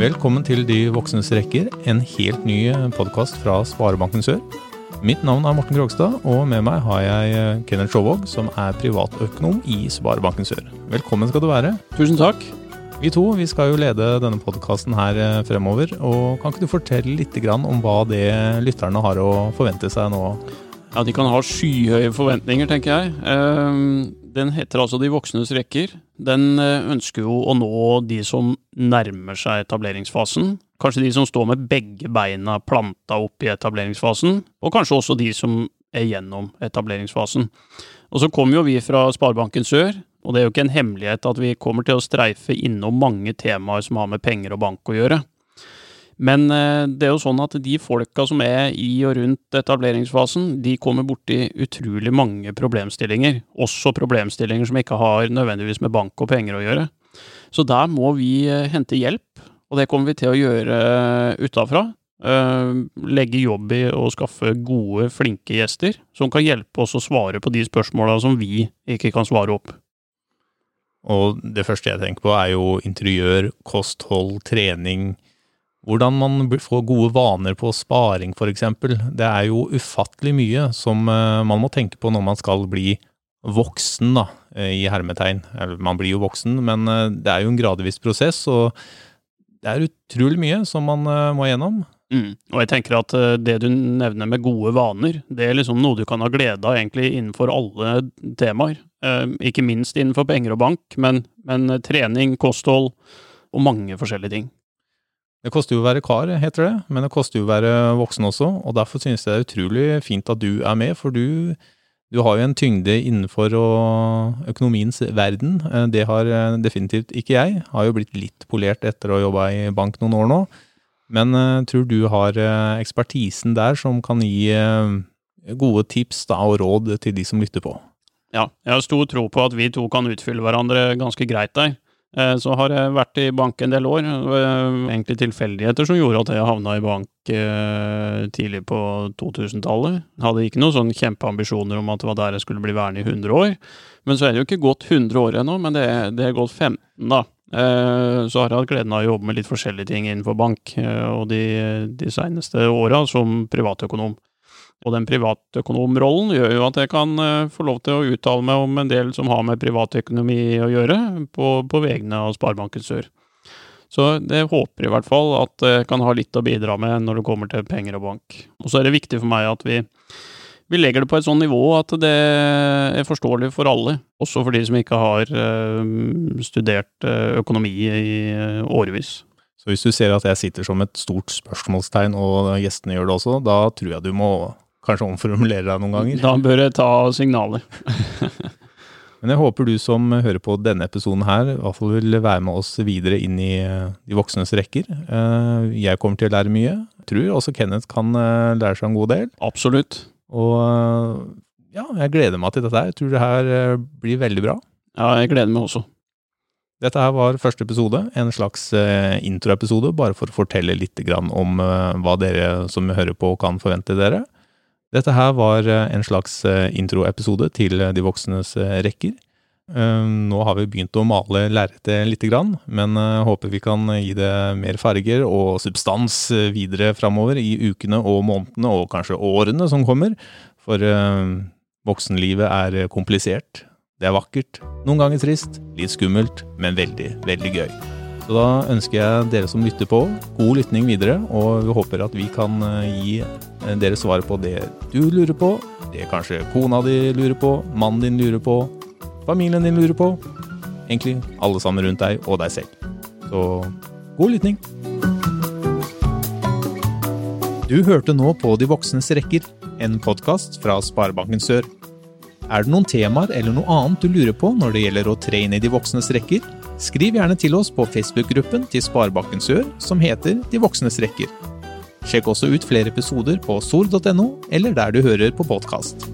Velkommen til De voksnes rekker, en helt ny podkast fra Sparebanken Sør. Mitt navn er Morten Krogstad, og med meg har jeg Kenneth Sjåvåg, som er privatøkonom i Sparebanken Sør. Velkommen skal du være. Tusen takk. Vi to vi skal jo lede denne podkasten her eh, fremover. og Kan ikke du fortelle litt om hva det lytterne har å forvente seg nå? Ja, De kan ha skyhøye forventninger, tenker jeg. Ehm, den heter altså De voksnes rekker. Den eh, ønsker jo å nå de som nærmer seg etableringsfasen. Kanskje de som står med begge beina planta opp i etableringsfasen, og kanskje også de som er gjennom etableringsfasen. Og så kommer jo vi fra Sparebanken Sør, og det er jo ikke en hemmelighet at vi kommer til å streife innom mange temaer som har med penger og bank å gjøre. Men eh, det er jo sånn at de folka som er i og rundt etableringsfasen, de kommer borti utrolig mange problemstillinger. Også problemstillinger som ikke har nødvendigvis med bank og penger å gjøre. Så der må vi eh, hente hjelp, og det kommer vi til å gjøre eh, utafra. Legge jobb i å skaffe gode, flinke gjester som kan hjelpe oss å svare på de spørsmåla som vi ikke kan svare opp. Og det første jeg tenker på, er jo interiør, kosthold, trening. Hvordan man får gode vaner på sparing, f.eks. Det er jo ufattelig mye som eh, man må tenke på når man skal bli voksen, da, eh, i hermetegn. Man blir jo voksen, men eh, det er jo en gradvis prosess, og det er utrolig mye som man må gjennom. Mm. Og jeg tenker at det du nevner med gode vaner, det er liksom noe du kan ha glede av egentlig innenfor alle temaer. Eh, ikke minst innenfor penger og bank, men, men trening, kosthold og mange forskjellige ting. Det koster jo å være kar, heter det, men det koster jo å være voksen også, og derfor synes jeg det er utrolig fint at du er med, for du, du har jo en tyngde innenfor økonomiens verden. Eh, det har eh, definitivt ikke jeg. Har jo blitt litt polert etter å ha jobba i bank noen år nå, men tror du har ekspertisen der som kan gi gode tips da, og råd til de som lytter på? Ja, jeg har stor tro på at vi to kan utfylle hverandre ganske greit der. Eh, så har jeg vært i bank en del år. Egentlig tilfeldigheter som gjorde at jeg havna i bank eh, tidlig på 2000-tallet. Hadde ikke noen sånn kjempeambisjoner om at det var der jeg skulle bli værende i 100 år. Men så er det jo ikke gått 100 år ennå, men det, det er gått 15, da. Eh, så har jeg hatt gleden av å jobbe med litt forskjellige ting innenfor bank, og de, de seneste åra som privatøkonom. Og den privatøkonomrollen gjør jo at jeg kan uh, få lov til å uttale meg om en del som har med privatøkonomi å gjøre, på, på vegne av Sparebanken Sør. Så det håper i hvert fall at jeg kan ha litt å bidra med når det kommer til penger og bank. Og så er det viktig for meg at vi, vi legger det på et sånn nivå at det er forståelig for alle, også for de som ikke har uh, studert økonomi i årevis. Så hvis du ser at jeg sitter som et stort spørsmålstegn, og gjestene gjør det også, da tror jeg du må kanskje omformulere deg noen ganger. Da bør jeg ta signaler. Men jeg håper du som hører på denne episoden her, i hvert fall vil være med oss videre inn i eh, de voksnes rekker. Eh, jeg kommer til å lære mye. Jeg tror også Kenneth kan eh, lære seg en god del. Absolutt. Og ja, jeg gleder meg til dette her. Jeg tror det her blir veldig bra. Ja, jeg gleder meg også. Dette her var første episode, en slags introepisode, bare for å fortelle litt om hva dere som hører på kan forvente dere. Dette her var eh, en slags eh, introepisode til eh, De voksnes rekker. Nå har vi begynt å male lerretet lite grann, men håper vi kan gi det mer farger og substans videre framover i ukene og månedene og kanskje årene som kommer. For voksenlivet er komplisert. Det er vakkert, noen ganger trist, litt skummelt, men veldig, veldig gøy. Så da ønsker jeg dere som lytter på, god lytning videre, og vi håper at vi kan eh, gi eh, dere svar på det du lurer på, det kanskje kona di lurer på, mannen din lurer på, familien din lurer på. Egentlig alle sammen rundt deg og deg selv. Så god lytning. Du hørte nå på De voksnes rekker, en podkast fra Sparebanken Sør. Er det noen temaer eller noe annet du lurer på når det gjelder å tre inn i de voksnes rekker? Skriv gjerne til oss på Facebook-gruppen til Sparebanken Sør som heter De voksnes rekker. Sjekk også ut flere episoder på sol.no eller der du hører på podkast.